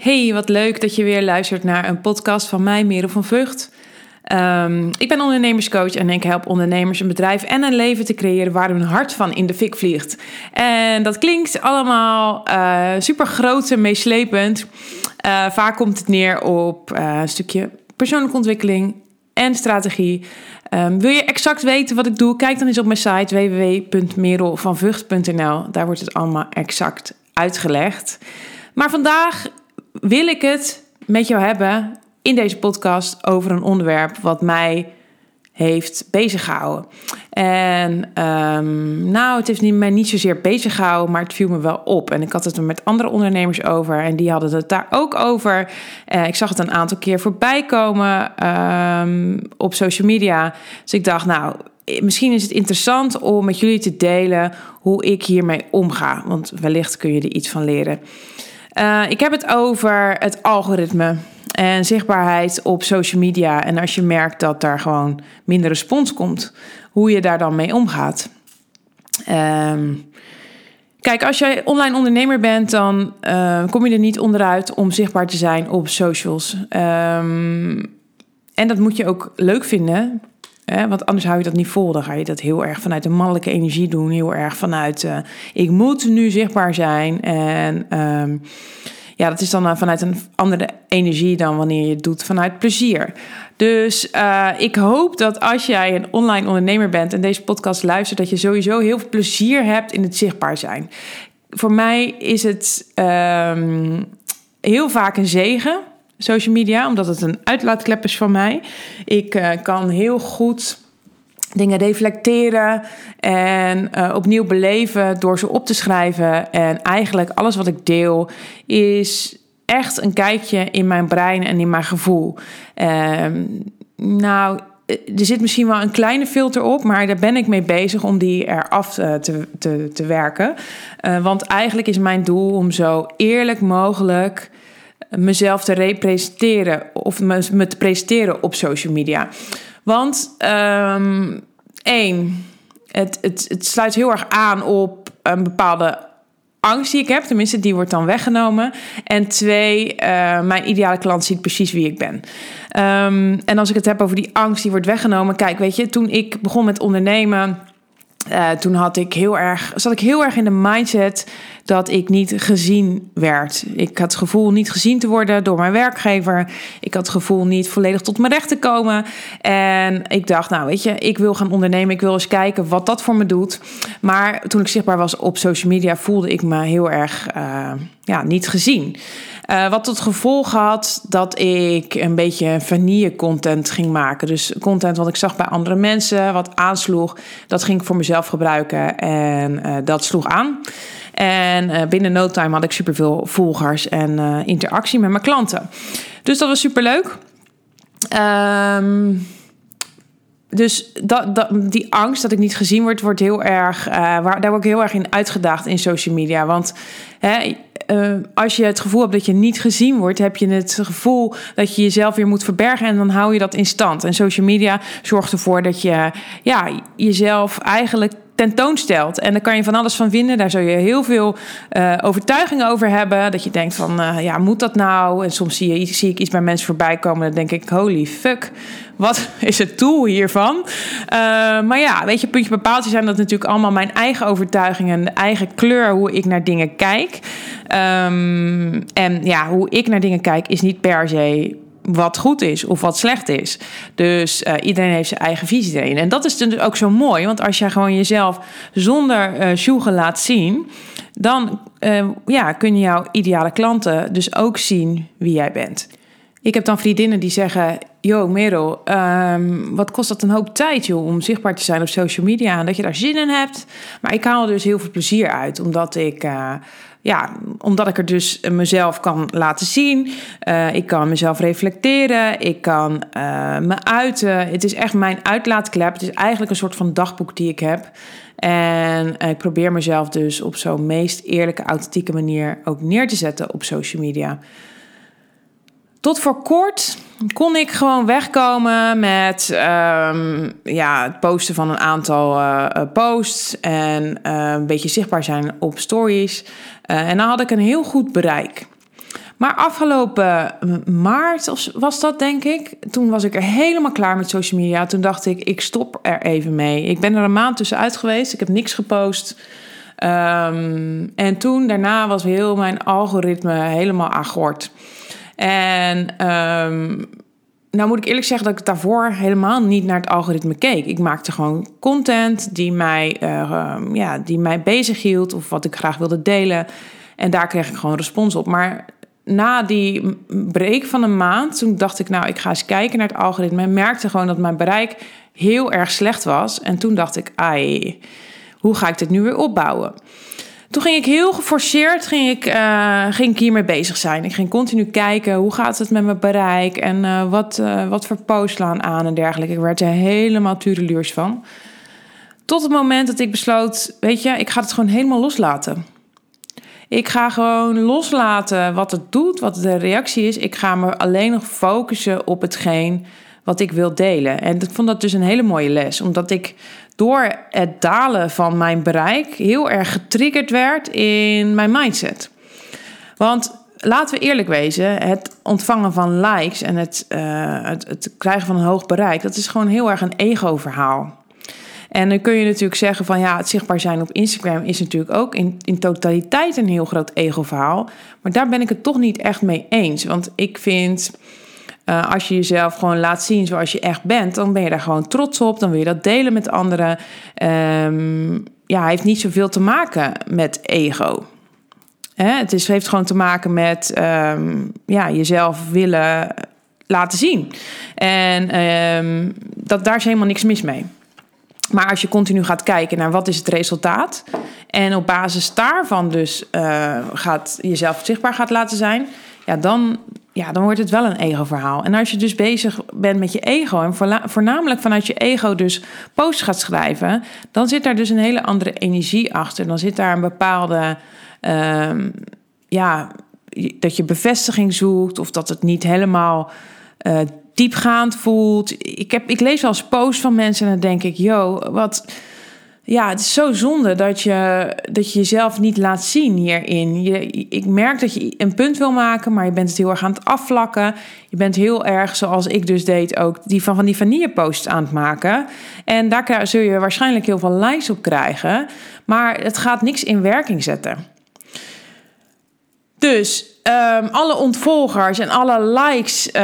Hey, wat leuk dat je weer luistert naar een podcast van mij, Merel van Vught. Um, ik ben ondernemerscoach en ik help ondernemers een bedrijf en een leven te creëren waar hun hart van in de fik vliegt. En dat klinkt allemaal uh, super groot en meeslepend. Uh, vaak komt het neer op uh, een stukje persoonlijke ontwikkeling en strategie. Um, wil je exact weten wat ik doe? Kijk dan eens op mijn site www.merelvanvucht.nl. Daar wordt het allemaal exact uitgelegd. Maar vandaag wil ik het met jou hebben in deze podcast over een onderwerp wat mij heeft bezig gehouden. En um, nou, het heeft mij niet zozeer bezig gehouden, maar het viel me wel op. En ik had het er met andere ondernemers over en die hadden het daar ook over. Uh, ik zag het een aantal keer voorbij komen um, op social media. Dus ik dacht, nou, misschien is het interessant om met jullie te delen hoe ik hiermee omga. Want wellicht kun je er iets van leren. Uh, ik heb het over het algoritme en zichtbaarheid op social media. En als je merkt dat daar gewoon minder respons komt, hoe je daar dan mee omgaat. Um, kijk, als jij online ondernemer bent, dan uh, kom je er niet onderuit om zichtbaar te zijn op socials. Um, en dat moet je ook leuk vinden. Want anders hou je dat niet vol. Dan ga je dat heel erg vanuit de mannelijke energie doen. Heel erg vanuit uh, ik moet nu zichtbaar zijn. En um, ja, dat is dan uh, vanuit een andere energie dan wanneer je het doet vanuit plezier. Dus uh, ik hoop dat als jij een online ondernemer bent en deze podcast luistert, dat je sowieso heel veel plezier hebt in het zichtbaar zijn. Voor mij is het um, heel vaak een zegen social media, omdat het een uitlaatklep is van mij. Ik uh, kan heel goed dingen reflecteren en uh, opnieuw beleven door ze op te schrijven. En eigenlijk alles wat ik deel is echt een kijkje in mijn brein en in mijn gevoel. Uh, nou, er zit misschien wel een kleine filter op, maar daar ben ik mee bezig om die eraf te, te, te, werken. Want eigenlijk is mijn doel om zo eerlijk mogelijk mezelf te representeren of me, te presenteren op social media. Want um, één, het, het, het sluit heel erg aan op een bepaalde angst die ik heb. Tenminste, die wordt dan weggenomen. En twee, uh, mijn ideale klant ziet precies wie ik ben. Um, en als ik het heb over die angst die wordt weggenomen. Kijk, weet je, toen ik begon met ondernemen uh, toen had ik heel erg, zat ik heel erg in de mindset dat ik niet gezien werd. Ik had het gevoel niet gezien te worden door mijn werkgever. Ik had het gevoel niet volledig tot mijn recht te komen. En ik dacht, nou weet je, ik wil gaan ondernemen. Ik wil eens kijken wat dat voor me doet. Maar toen ik zichtbaar was op social media, voelde ik me heel erg uh, ja, niet gezien. Uh, wat tot gevolg had dat ik een beetje vanille content ging maken. Dus content wat ik zag bij andere mensen, wat aansloeg, dat ging ik voor mezelf gebruiken en uh, dat sloeg aan. En uh, binnen no time had ik superveel volgers en interactie met mijn klanten. Dus dat was superleuk. Um, dus dat, dat, die angst dat ik niet gezien word, wordt heel erg. Waar, daar word ik heel erg in uitgedaagd in social media. Want hè, uh, als je het gevoel hebt dat je niet gezien wordt, heb je het gevoel dat je jezelf weer moet verbergen en dan hou je dat in stand. En social media zorgt ervoor dat je ja, jezelf eigenlijk tentoonstelt. En daar kan je van alles van vinden. Daar zul je heel veel uh, overtuigingen over hebben. Dat je denkt van, uh, ja, moet dat nou? En soms zie, je, zie ik iets bij mensen voorbij komen. Dan denk ik, holy fuck, wat is het doel hiervan? Uh, maar ja, weet je, puntje bepaald zijn dat natuurlijk allemaal mijn eigen overtuigingen. De eigen kleur, hoe ik naar dingen kijk. Um, en ja, hoe ik naar dingen kijk is niet per se wat goed is of wat slecht is. Dus uh, iedereen heeft zijn eigen visie erin. En dat is dus ook zo mooi, want als je gewoon jezelf zonder uh, laat zien, dan uh, ja, kunnen jouw ideale klanten dus ook zien wie jij bent. Ik heb dan vriendinnen die zeggen: Yo, Merel, um, wat kost dat een hoop tijd joh, om zichtbaar te zijn op social media en dat je daar zin in hebt. Maar ik haal er dus heel veel plezier uit, omdat ik ja, omdat ik er dus mezelf kan laten zien. Uh, ik kan mezelf reflecteren. Ik kan uh, me uiten. Het is echt mijn uitlaatklep. Het is eigenlijk een soort van dagboek die ik heb. En ik probeer mezelf dus op zo'n meest eerlijke, authentieke manier ook neer te zetten op social media. Tot voor kort kon ik gewoon wegkomen met um, ja, het posten van een aantal uh, posts en uh, een beetje zichtbaar zijn op stories. En dan had ik een heel goed bereik. Maar afgelopen maart was dat, denk ik. Toen was ik er helemaal klaar met social media. Toen dacht ik, ik stop er even mee. Ik ben er een maand tussenuit geweest. Ik heb niks gepost. Ehm, en toen, daarna, was heel mijn algoritme helemaal agort. En um, nou moet ik eerlijk zeggen dat ik daarvoor helemaal niet naar het algoritme keek. Ik maakte gewoon content die mij, uh, ja, die mij bezig hield of wat ik graag wilde delen. En daar kreeg ik gewoon respons op. Maar na die break van een maand, toen dacht ik, nou, ik ga eens kijken naar het algoritme. En merkte gewoon dat mijn bereik heel erg slecht was. En toen dacht ik, ai, hoe ga ik dit nu weer opbouwen? Toen ging ik heel geforceerd ging ik, uh, ging ik hiermee bezig zijn. Ik ging continu kijken hoe gaat het met mijn bereik en uh, wat, uh, wat voor posts slaan aan en dergelijke. Ik werd er helemaal tureluurs van. Tot het moment dat ik besloot, weet je, ik ga het gewoon helemaal loslaten. Ik ga gewoon loslaten wat het doet, wat de reactie is. Ik ga me alleen nog focussen op hetgeen wat ik wil delen. En ik vond dat dus een hele mooie les, omdat ik door het dalen van mijn bereik heel erg getriggerd werd in mijn mindset. Want laten we eerlijk wezen, het ontvangen van likes en het, uh, het, het, krijgen van een hoog bereik, dat is gewoon heel erg een ego-verhaal. En dan kun je natuurlijk zeggen van ja, het zichtbaar zijn op Instagram is natuurlijk ook in, in totaliteit een heel groot ego-verhaal. Maar daar ben ik het toch niet echt mee eens. Want ik vind uh, als je jezelf gewoon laat zien zoals je echt bent, dan ben je daar gewoon trots op. Dan wil je dat delen met anderen. Um, ja, heeft niet zoveel te maken met ego. Hè? Het is, heeft gewoon te maken met um, ja, jezelf willen laten zien. En um, dat, daar is helemaal niks mis mee. Maar als je continu gaat kijken naar wat is het resultaat en op basis daarvan dus uh, gaat jezelf zichtbaar gaat laten zijn, ja, dan, ja, dan wordt het wel een ego-verhaal. En als je dus bezig bent met je ego en voornamelijk vanuit je ego dus posts gaat schrijven, dan zit daar dus een hele andere energie achter. Dan zit daar een bepaalde, uh, ja, dat je bevestiging zoekt of dat het niet helemaal uh, diepgaand voelt. Ik, heb, ik lees wel eens posts van mensen en dan denk ik, yo, wat ja, het is zo zonde dat je, dat je jezelf niet laat zien hierin. Je, ik merk dat je een punt wil maken, maar je bent het heel erg aan het afvlakken. Je bent heel erg, zoals ik dus deed, ook die van, van die vanilleposts aan het maken. En daar zul je waarschijnlijk heel veel likes op krijgen. Maar het gaat niks in werking zetten. Dus um, alle ontvolgers en alle likes uh,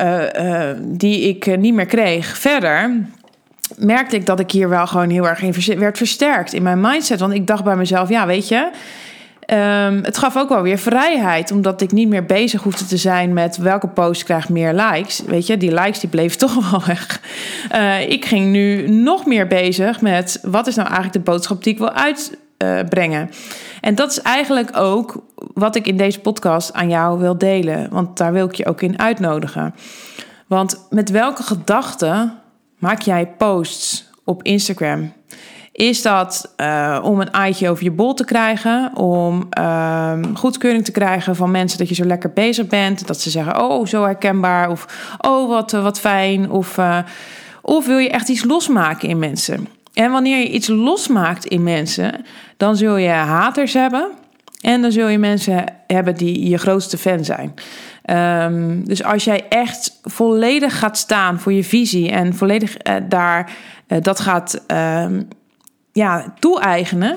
uh, uh, die ik niet meer kreeg verder merkte ik dat ik hier wel gewoon heel erg in werd versterkt in mijn mindset. Want ik dacht bij mezelf, ja, weet je, um, het gaf ook wel weer vrijheid. Omdat ik niet meer bezig hoefde te zijn met welke post krijgt meer likes. Weet je, die likes die bleven toch wel weg. Uh, ik ging nu nog meer bezig met wat is nou eigenlijk de boodschap die ik wil uitbrengen. En dat is eigenlijk ook wat ik in deze podcast aan jou wil delen. Want daar wil ik je ook in uitnodigen. Want met welke gedachten maak jij posts op Instagram? Is dat uh, om een aaitje over je bol te krijgen? Om uh, goedkeuring te krijgen van mensen dat je zo lekker bezig bent? Dat ze zeggen, oh, zo herkenbaar. Of, oh, wat, uh, wat fijn. Of, uh, of wil je echt iets losmaken in mensen? En wanneer je iets losmaakt in mensen, dan zul je haters hebben. En dan zul je mensen hebben die je grootste fan zijn. Um, dus als jij echt volledig gaat staan voor je visie en volledig uh, daar uh, dat gaat um, ja, toe-eigenen.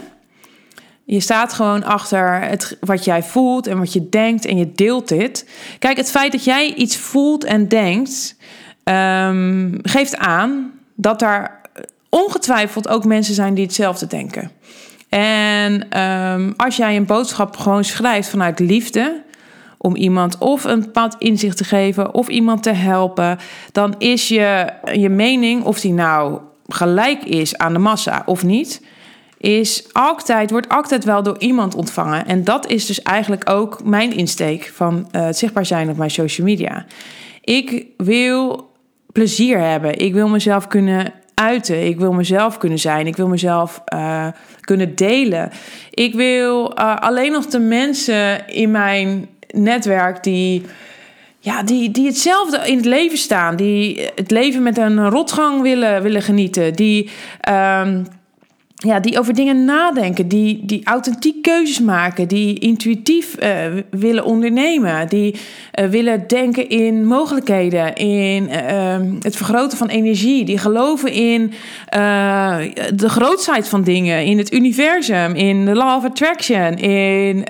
Je staat gewoon achter het, wat jij voelt en wat je denkt en je deelt dit. Kijk, het feit dat jij iets voelt en denkt, um, geeft aan dat daar ongetwijfeld ook mensen zijn die hetzelfde denken. En als jij een boodschap gewoon schrijft vanuit liefde, om iemand of een bepaald inzicht te geven of iemand te helpen, dan is je, je mening, of die nou gelijk is aan de massa of niet, is altijd, wordt altijd wel door iemand ontvangen. En dat is dus eigenlijk ook mijn insteek van uh, het zichtbaar zijn op mijn social media. Ik wil plezier hebben. Ik wil mezelf kunnen uiten. Ik wil mezelf kunnen zijn. Ik wil mezelf uh, kunnen delen. Ik wil uh, alleen nog de mensen in mijn netwerk die, ja, die, die hetzelfde in het leven staan. Die het leven met een rotgang willen, willen genieten. Die, um, ja, die over dingen nadenken, die, die authentiek keuzes maken, die intuïtief uh, willen ondernemen, die uh, willen denken in mogelijkheden, in uh, het vergroten van energie, die geloven in de grootheid van dingen, in het universum, in de law of attraction, in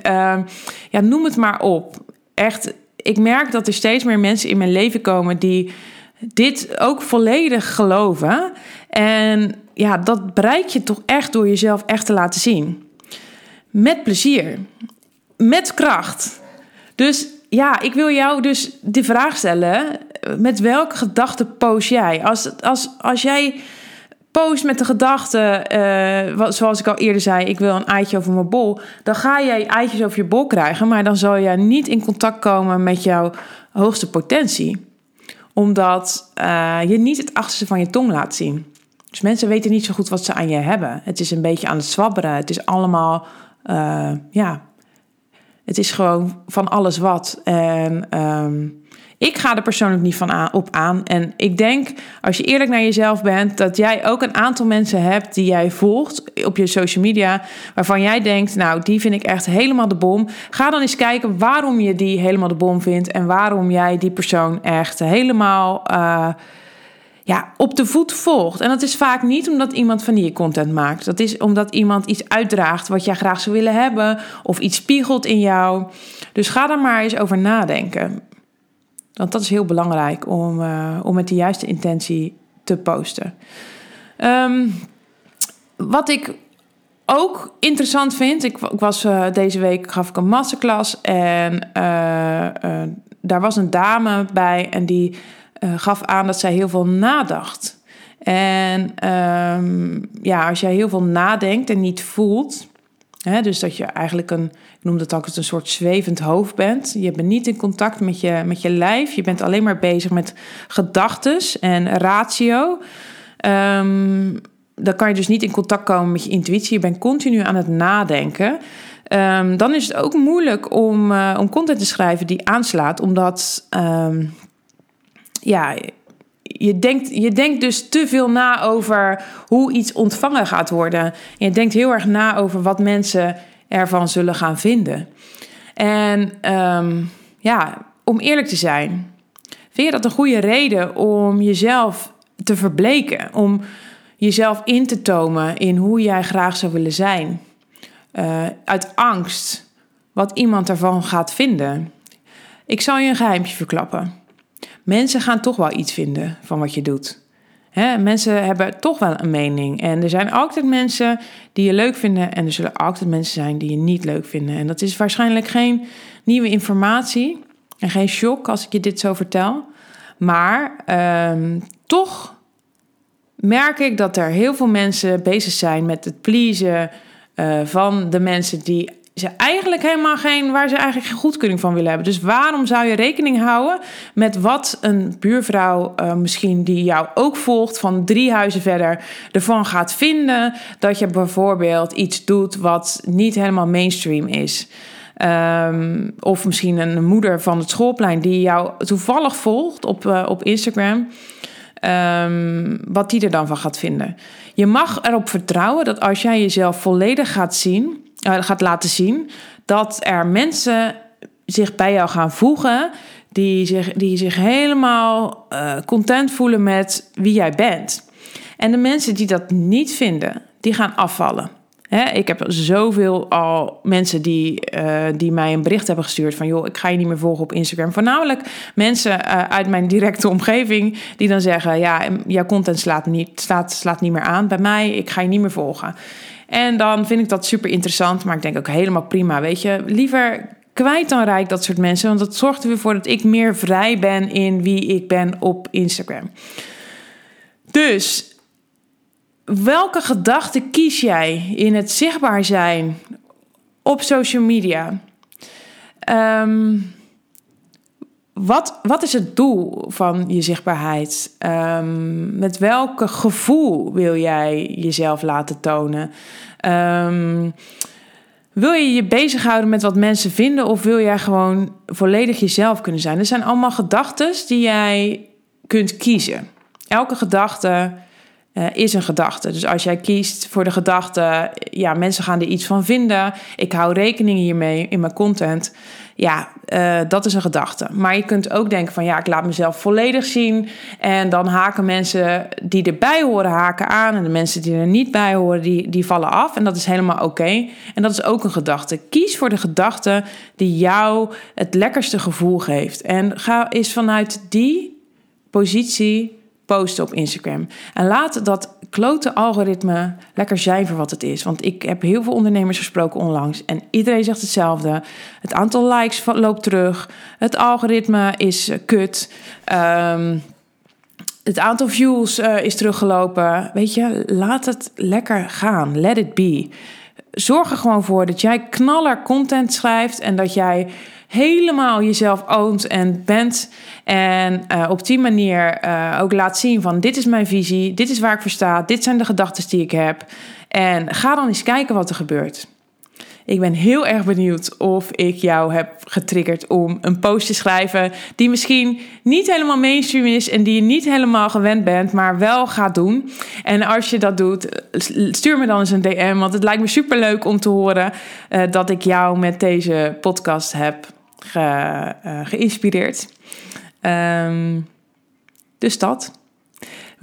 ja, noem het maar op. Echt, ik merk dat er steeds meer mensen in mijn leven komen die dit ook volledig geloven. En ja, dat bereik je toch echt door jezelf echt te laten zien. Met plezier. Met kracht. Dus ja, ik wil jou dus de vraag stellen: met welke gedachte post jij? Als, als, als jij post met de gedachte, uh, zoals ik al eerder zei, ik wil een eitje over mijn bol, dan ga jij eitjes over je bol krijgen, maar dan zal je niet in contact komen met jouw hoogste potentie, omdat uh, je niet het achterste van je tong laat zien. Dus mensen weten niet zo goed wat ze aan je hebben. Het is een beetje aan het zwabberen. Het is allemaal, uh, ja, het is gewoon van alles wat. En um, ik ga er persoonlijk niet van op aan. En ik denk, als je eerlijk naar jezelf bent, dat jij ook een aantal mensen hebt die jij volgt op je social media, waarvan jij denkt, nou, die vind ik echt helemaal de bom. Ga dan eens kijken waarom je die helemaal de bom vindt en waarom jij die persoon echt helemaal. Uh, ja, op de voet volgt. En dat is vaak niet omdat iemand van die content maakt. Dat is omdat iemand iets uitdraagt wat jij graag zou willen hebben. Of iets spiegelt in jou. Dus ga daar maar eens over nadenken. Want dat is heel belangrijk om, uh, om met de juiste intentie te posten. Um, wat ik ook interessant vind. Ik, ik was uh, deze week gaf ik een masterclass. En uh, daar was een dame bij. En die gaf aan dat zij heel veel nadacht. En um, ja, als jij heel veel nadenkt en niet voelt, hè, dus dat je eigenlijk een, ik noem dat ook een soort zwevend hoofd bent. Je bent niet in contact met je, met je lijf. Je bent alleen maar bezig met gedachtes en ratio. Um, dan kan je dus niet in contact komen met je intuïtie. Je bent continu aan het nadenken. Um, dan is het ook moeilijk om, uh, om content te schrijven die aanslaat, omdat ja, je denkt, je denkt dus te veel na over hoe iets ontvangen gaat worden. je denkt heel erg na over wat mensen ervan zullen gaan vinden. En um, ja, om eerlijk te zijn, vind je dat een goede reden om jezelf te verbleken? Om jezelf in te tomen in hoe jij graag zou willen zijn? Uh, uit angst wat iemand ervan gaat vinden. Ik zal je een geheimje verklappen mensen gaan toch wel iets vinden van wat je doet. mensen hebben toch wel een mening. En er zijn altijd mensen die je leuk vinden. En er zullen altijd mensen zijn die je niet leuk vinden. En dat is waarschijnlijk geen nieuwe informatie. En geen shock als ik je dit zo vertel. Maar ehm, toch merk ik dat er heel veel mensen bezig zijn met het pleasen uh, van de mensen die ze eigenlijk helemaal geen, waar ze eigenlijk geen goedkeuring van willen hebben. Dus waarom zou je rekening houden met wat een buurvrouw uh, misschien die jou ook volgt van drie huizen verder ervan gaat vinden dat je bijvoorbeeld iets doet wat niet helemaal mainstream is. Um, of misschien een moeder van het schoolplein die jou toevallig volgt op, uh, op Instagram. Um, wat die er dan van gaat vinden. Je mag erop vertrouwen dat als jij jezelf volledig gaat zien uh, gaat laten zien dat er mensen zich bij jou gaan voegen die zich, die zich helemaal uh, content voelen met wie jij bent. En de mensen die dat niet vinden, die gaan afvallen. Ik heb zoveel al mensen die, uh, die mij een bericht hebben gestuurd van... joh, ik ga je niet meer volgen op Instagram. Voornamelijk mensen uit mijn directe omgeving die dan zeggen... ja, jouw content slaat niet, slaat, slaat niet meer aan bij mij, ik ga je niet meer volgen. En dan vind ik dat super interessant, maar ik denk ook helemaal prima. Weet je, liever kwijt dan rijk dat soort mensen. Want dat zorgt er weer voor dat ik meer vrij ben in wie ik ben op Instagram. Dus welke gedachten kies jij in het zichtbaar zijn op social media? Um, wat, wat is het doel van je zichtbaarheid? Um, met welke gevoel wil jij jezelf laten tonen? Um, wil je je bezighouden met wat mensen vinden of wil jij gewoon volledig jezelf kunnen zijn? Er zijn allemaal gedachten die jij kunt kiezen. Elke gedachte uh, is een gedachte. Dus als jij kiest voor de gedachte, ja, mensen gaan er iets van vinden. Ik hou rekening hiermee in mijn content. Ja, uh, dat is een gedachte. Maar je kunt ook denken van ja, ik laat mezelf volledig zien. En dan haken mensen die erbij horen, haken aan. En de mensen die er niet bij horen, die, die vallen af. En dat is helemaal oké. En dat is ook een gedachte. Kies voor de gedachte die jou het lekkerste gevoel geeft. En ga eens vanuit die positie posten op Instagram. En laat dat klote algoritme lekker zijn voor wat het is. Want ik heb heel veel ondernemers gesproken onlangs en iedereen zegt hetzelfde. Het aantal likes loopt terug. Het algoritme is uh, kut. Um, het aantal views uh, is teruggelopen. Weet je, laat het lekker gaan. Let it be. Zorg er gewoon voor dat jij knaller content schrijft en dat jij helemaal jezelf oont en bent. En uh, op die manier uh, ook laat zien van dit is mijn visie, dit is waar ik voor sta, dit zijn de gedachten die ik heb. En ga dan eens kijken wat er gebeurt. Ik ben heel erg benieuwd of ik jou heb getriggerd om een post te schrijven die misschien niet helemaal mainstream is en die je niet helemaal gewend bent, maar wel gaat doen. En als je dat doet, stuur me dan eens een DM, want het lijkt me super leuk om te horen uh, dat ik jou met deze podcast heb ge, uh, geïnspireerd. Um, dus dat.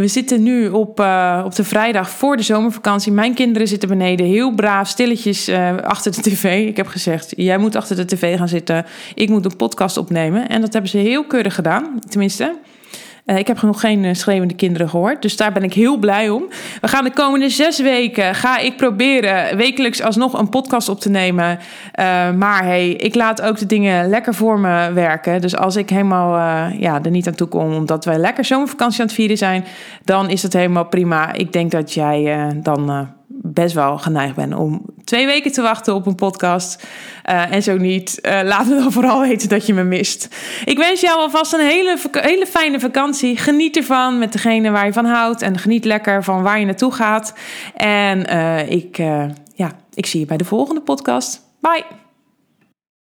We zitten nu op, uh, op de vrijdag voor de zomervakantie. Mijn kinderen zitten beneden heel braaf, stilletjes uh, achter de tv. Ik heb gezegd, jij moet achter de tv gaan zitten. Ik moet een podcast opnemen. En dat hebben ze heel keurig gedaan, tenminste. Uh, ik heb nog geen uh, schreeuwende kinderen gehoord. Dus daar ben ik heel blij om. We gaan de komende zes weken ga ik proberen wekelijks alsnog een podcast op te nemen. Uh, maar hey, ik laat ook de dingen lekker voor me werken. Dus als ik helemaal ja, er niet aan toe kom, omdat wij lekker zomervakantie aan het vieren zijn, dan is het helemaal prima. Ik denk dat jij dan best wel geneigd ben om twee weken te wachten op een podcast. Uh, en zo niet, uh, laat me dan vooral weten dat je me mist. Ik wens jou alvast een hele, hele fijne vakantie. Geniet ervan met degene waar je van houdt. En geniet lekker van waar je naartoe gaat. En uh, ik, ja, ik zie je bij de volgende podcast. Bye!